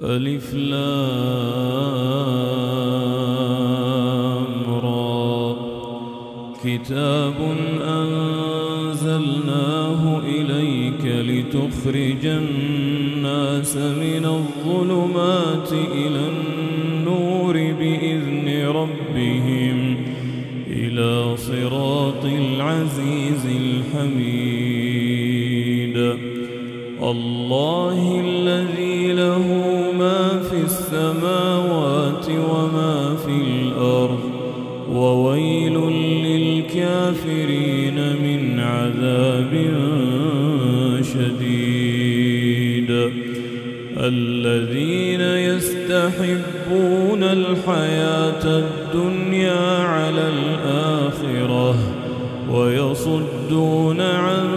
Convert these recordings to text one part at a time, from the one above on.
ألف لام را كتاب أنزلناه إليك لتخرج الناس من الظلمات إلى النور بإذن ربهم إلى صراط العزيز الحميد. الله الذي له السماوات وما في الأرض وويل للكافرين من عذاب شديد. الذين يستحبون الحياة الدنيا على الآخرة ويصدون عن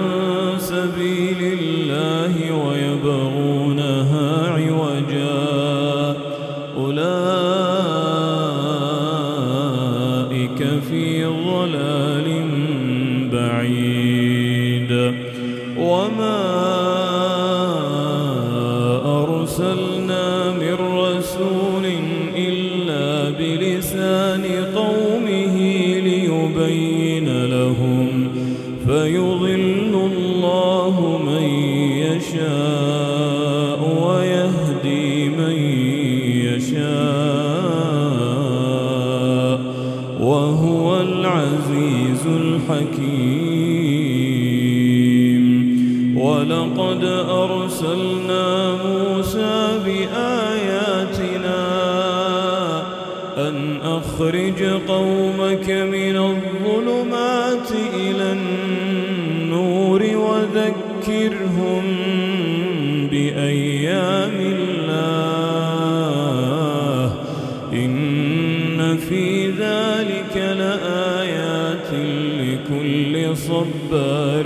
سبيل الله ويبغونها ولقد أرسلنا موسى بآياتنا أن أخرج قومك من الظلمات إلى النور وذكرهم بأيام الله. إن في ذلك لآيات لكل صبار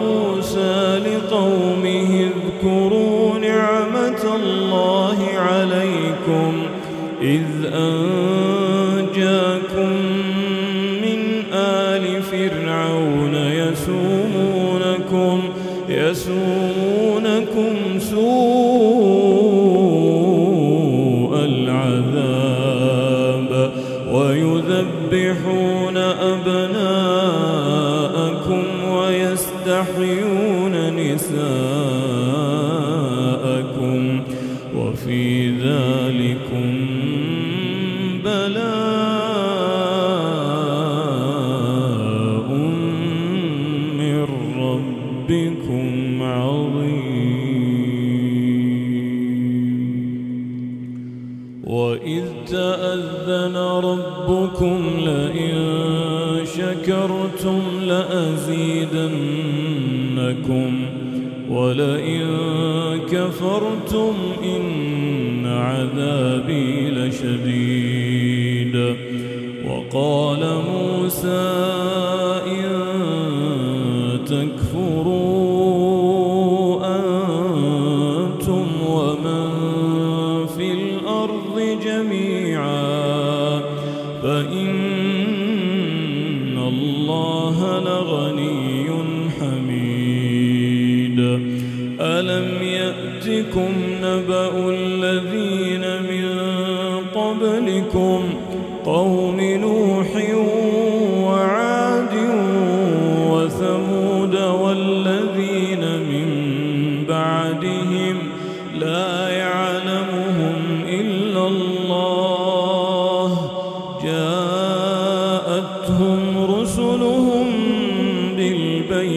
موسى لقومه اذكروا نعمة الله عليكم إذ أنجاكم من آل فرعون يسومونكم يسومونكم وقال موسى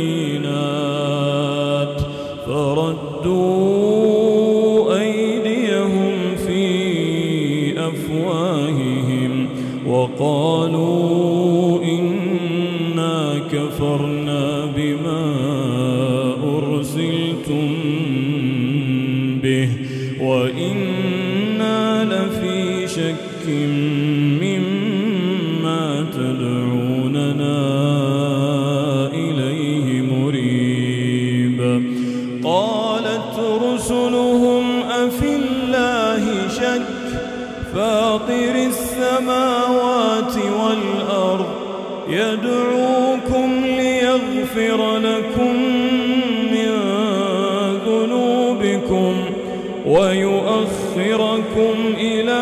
بالبينات فردوا ويؤخركم إلى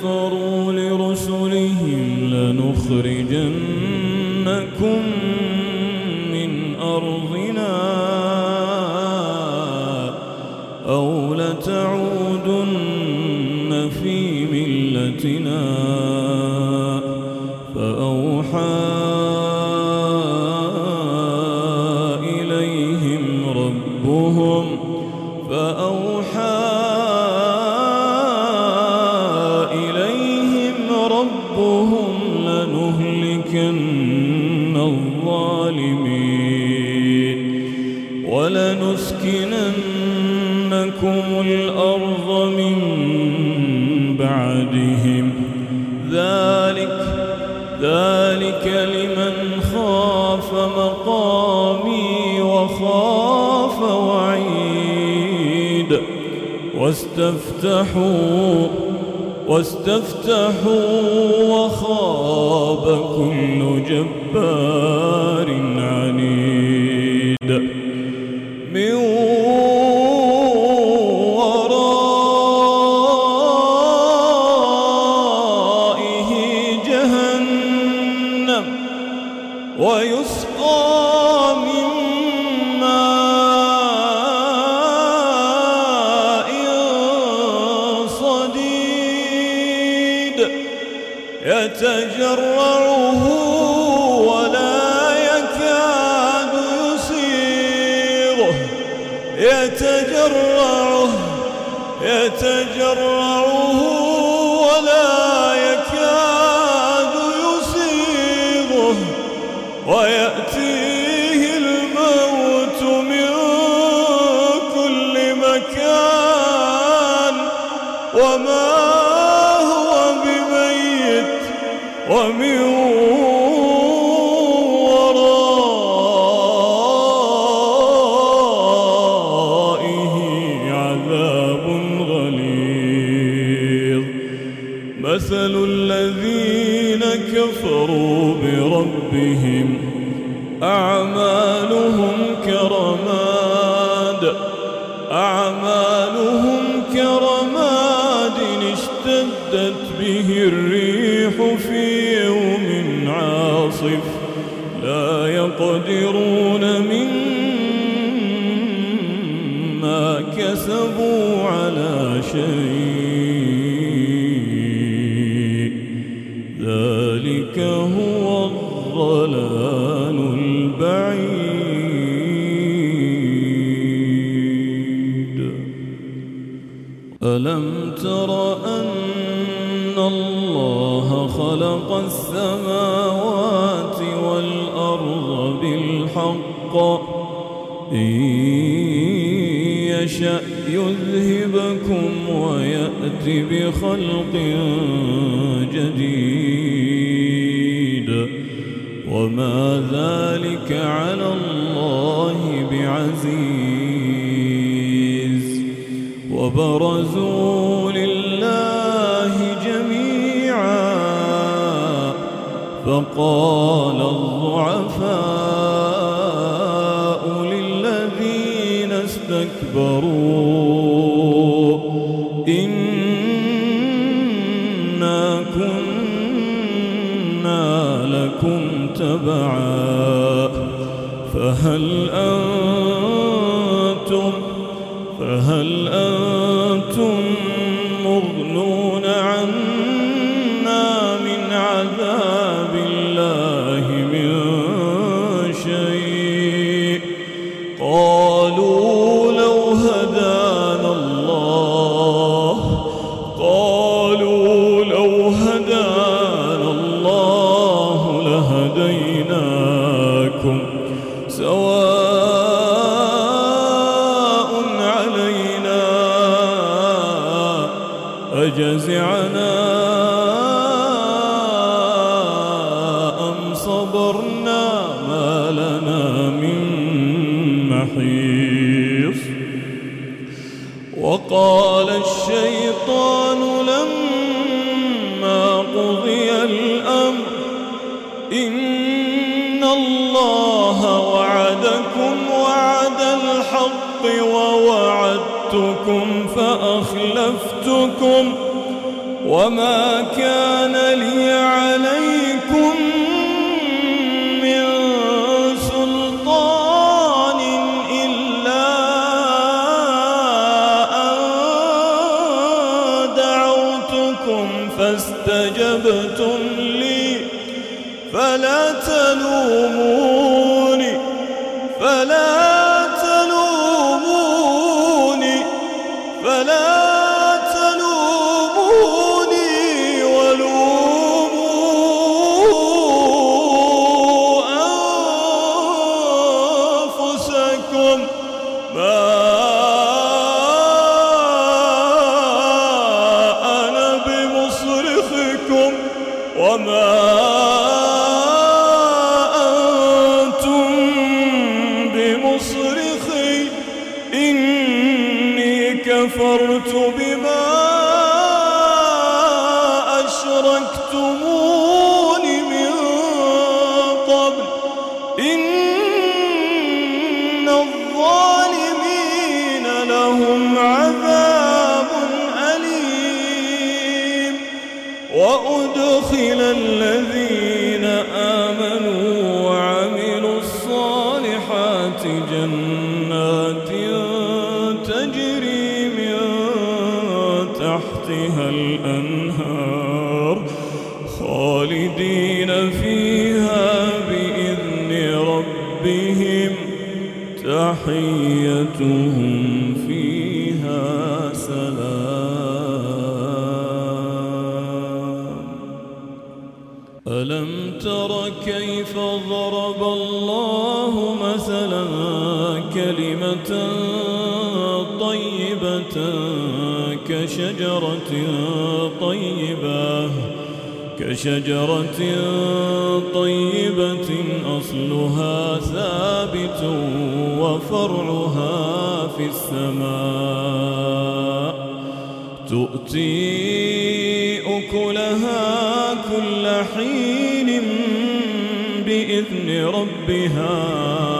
كفروا لرسلهم لنخرجنكم من أرضنا أو لتعودن في ملتنا فأوحى ذلك لمن خاف مقامي وخاف وعيد. واستفتحوا واستفتحوا وخاب كل جبار عنيد. وما هو بميت ومن ورائه عذاب غليظ. مثل الذين كفروا بربهم أعمالهم كرماد الريح في يوم عاصف لا يقدرون مما كسبوا على شيء. ذلك هو الضلال البعيد. ألم تر السماوات والأرض بالحق. إن يشأ يذهبكم ويأتي بخلق جديد. وما ذلك على الله بعزيز. وبرزوا فقال الضعفاء للذين استكبروا إنا كنا لكم تبعا فهل أنتم فهل أنتم مغنون محيص وقال الشيطان لما قضي الأمر إن الله وعدكم وعد الحق ووعدتكم فأخلفتكم. وما كان لي وأدخل الذين طيبة كشجرة طيبة كشجرة طيبة أصلها ثابت وفرعها في السماء. تؤتي أكلها كل حين بإذن ربها.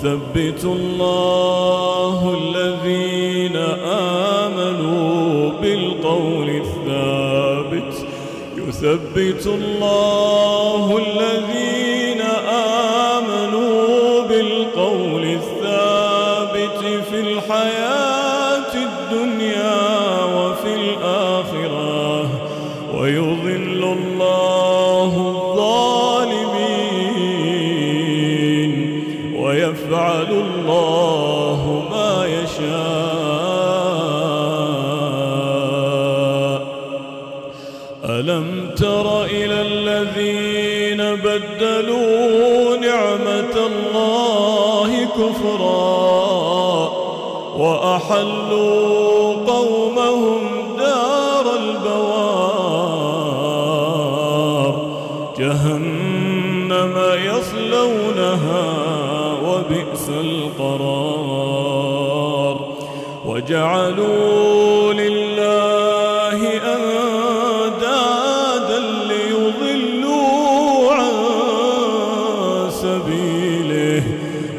يثبت الله الذين آمنوا بالقول الثابت. يثبت الله الذين وأحلوا قومهم دار البوار. جهنم يصلونها وبئس القرار. وجعلوا لله أندادا ليضلوا عن سبيله.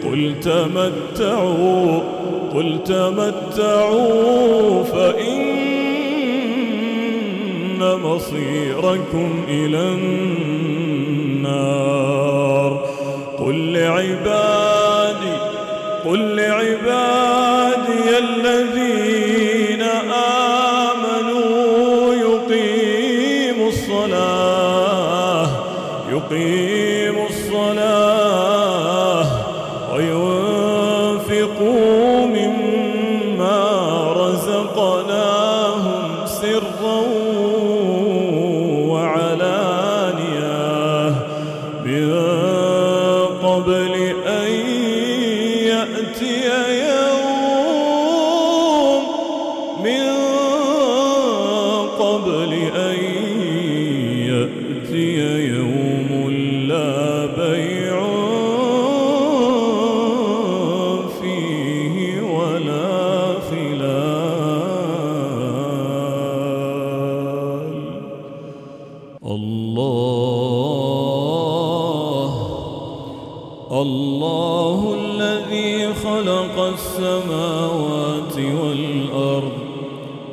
قل تمتعوا قل تمتعوا فإن مصيركم إلى النار. قل لعبادي قل لعبادي الذين آمنوا يقيموا الصلاة يقيموا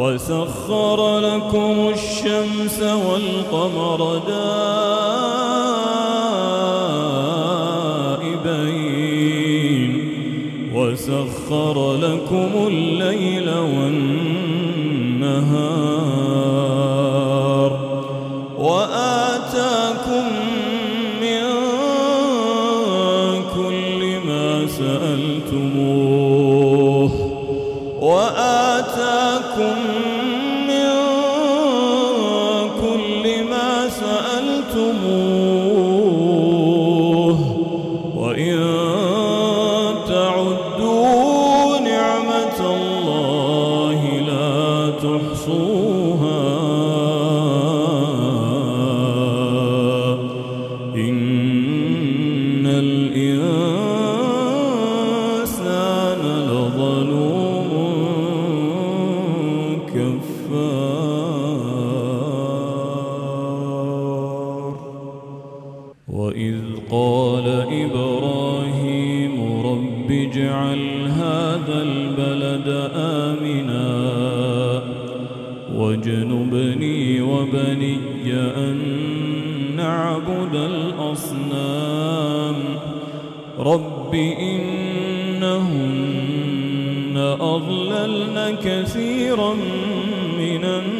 وسخر لكم الشمس والقمر دائبين. وسخر لكم الليل والنهار هذا البلد آمنا. واجنبني وبني أن نعبد الأصنام. رب إنهن أضللن كثيرا من الناس.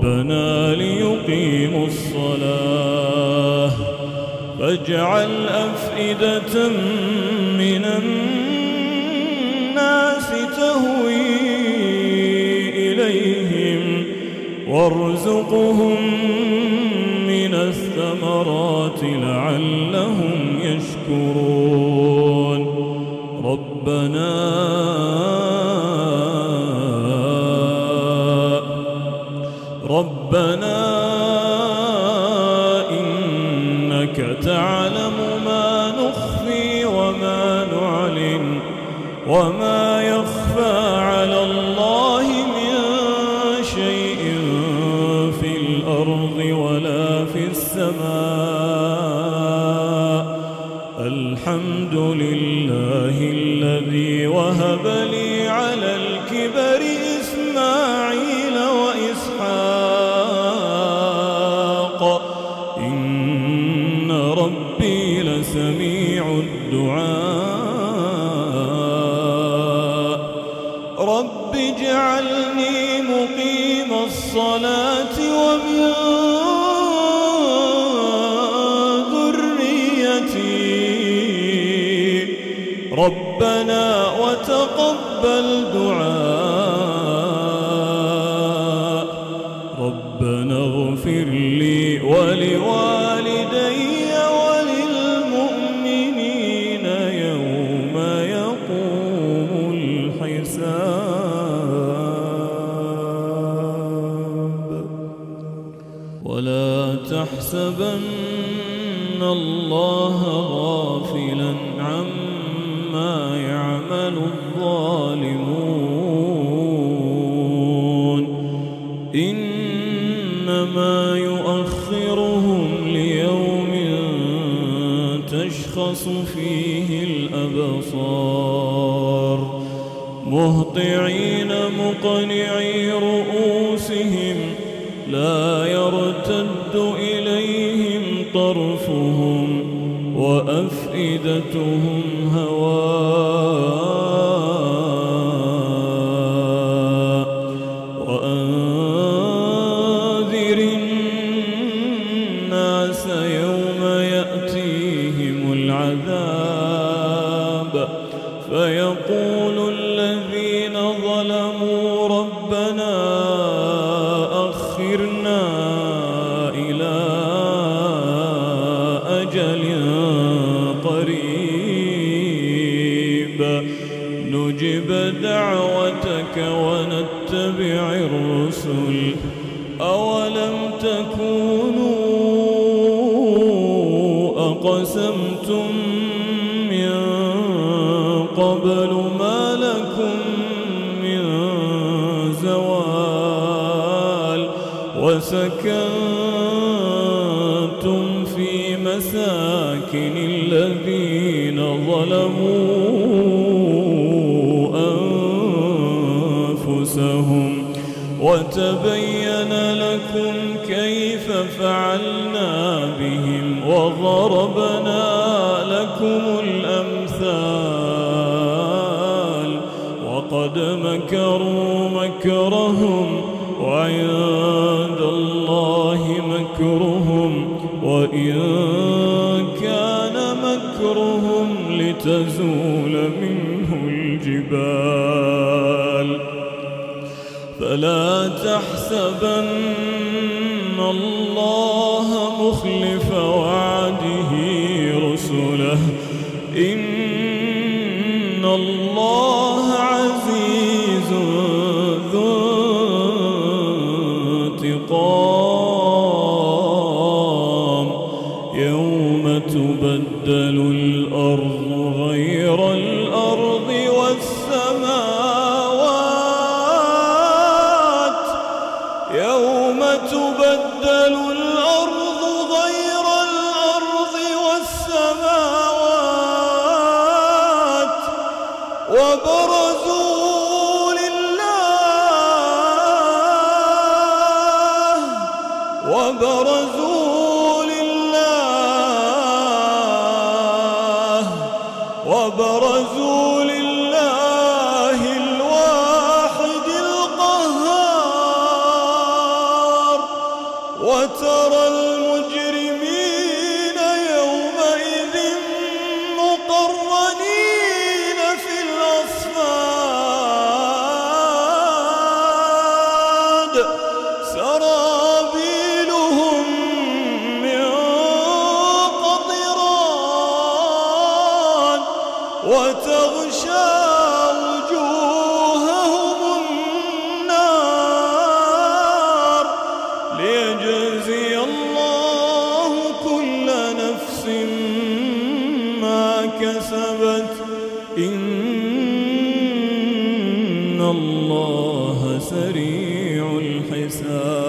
ربنا ليقيموا الصلاة فاجعل أفئدة من الناس تهوي إليهم وارزقهم من الثمرات لعلهم يشكرون ربنا ربنا إنك تعلم ما نخفي وما نعلن وما يخفى على الله من شيء في الأرض ولا في السماء. الحمد لله الذي وهب لي وتقبل دعاء. ربنا اغفر لي ولوالدي تحسبن الله غافلا مهطعين مقنعي رؤوسهم لا يرتد إليهم طرفهم وأفئدتهم هواء الرسل أولم تكونوا أقسمتم من قبل ما لكم من زوال وسكنتم في مساكن الذين ظلموا وتبين لكم كيف فعلنا بهم وضربنا لكم الأمثال وقد مكروا مكرهم وعند الله مكرهم وإن كان مكرهم لتزول منه الجبال فلا تحسبن الله مخلف وعده رسله. إن الله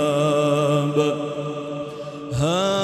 الباب هذا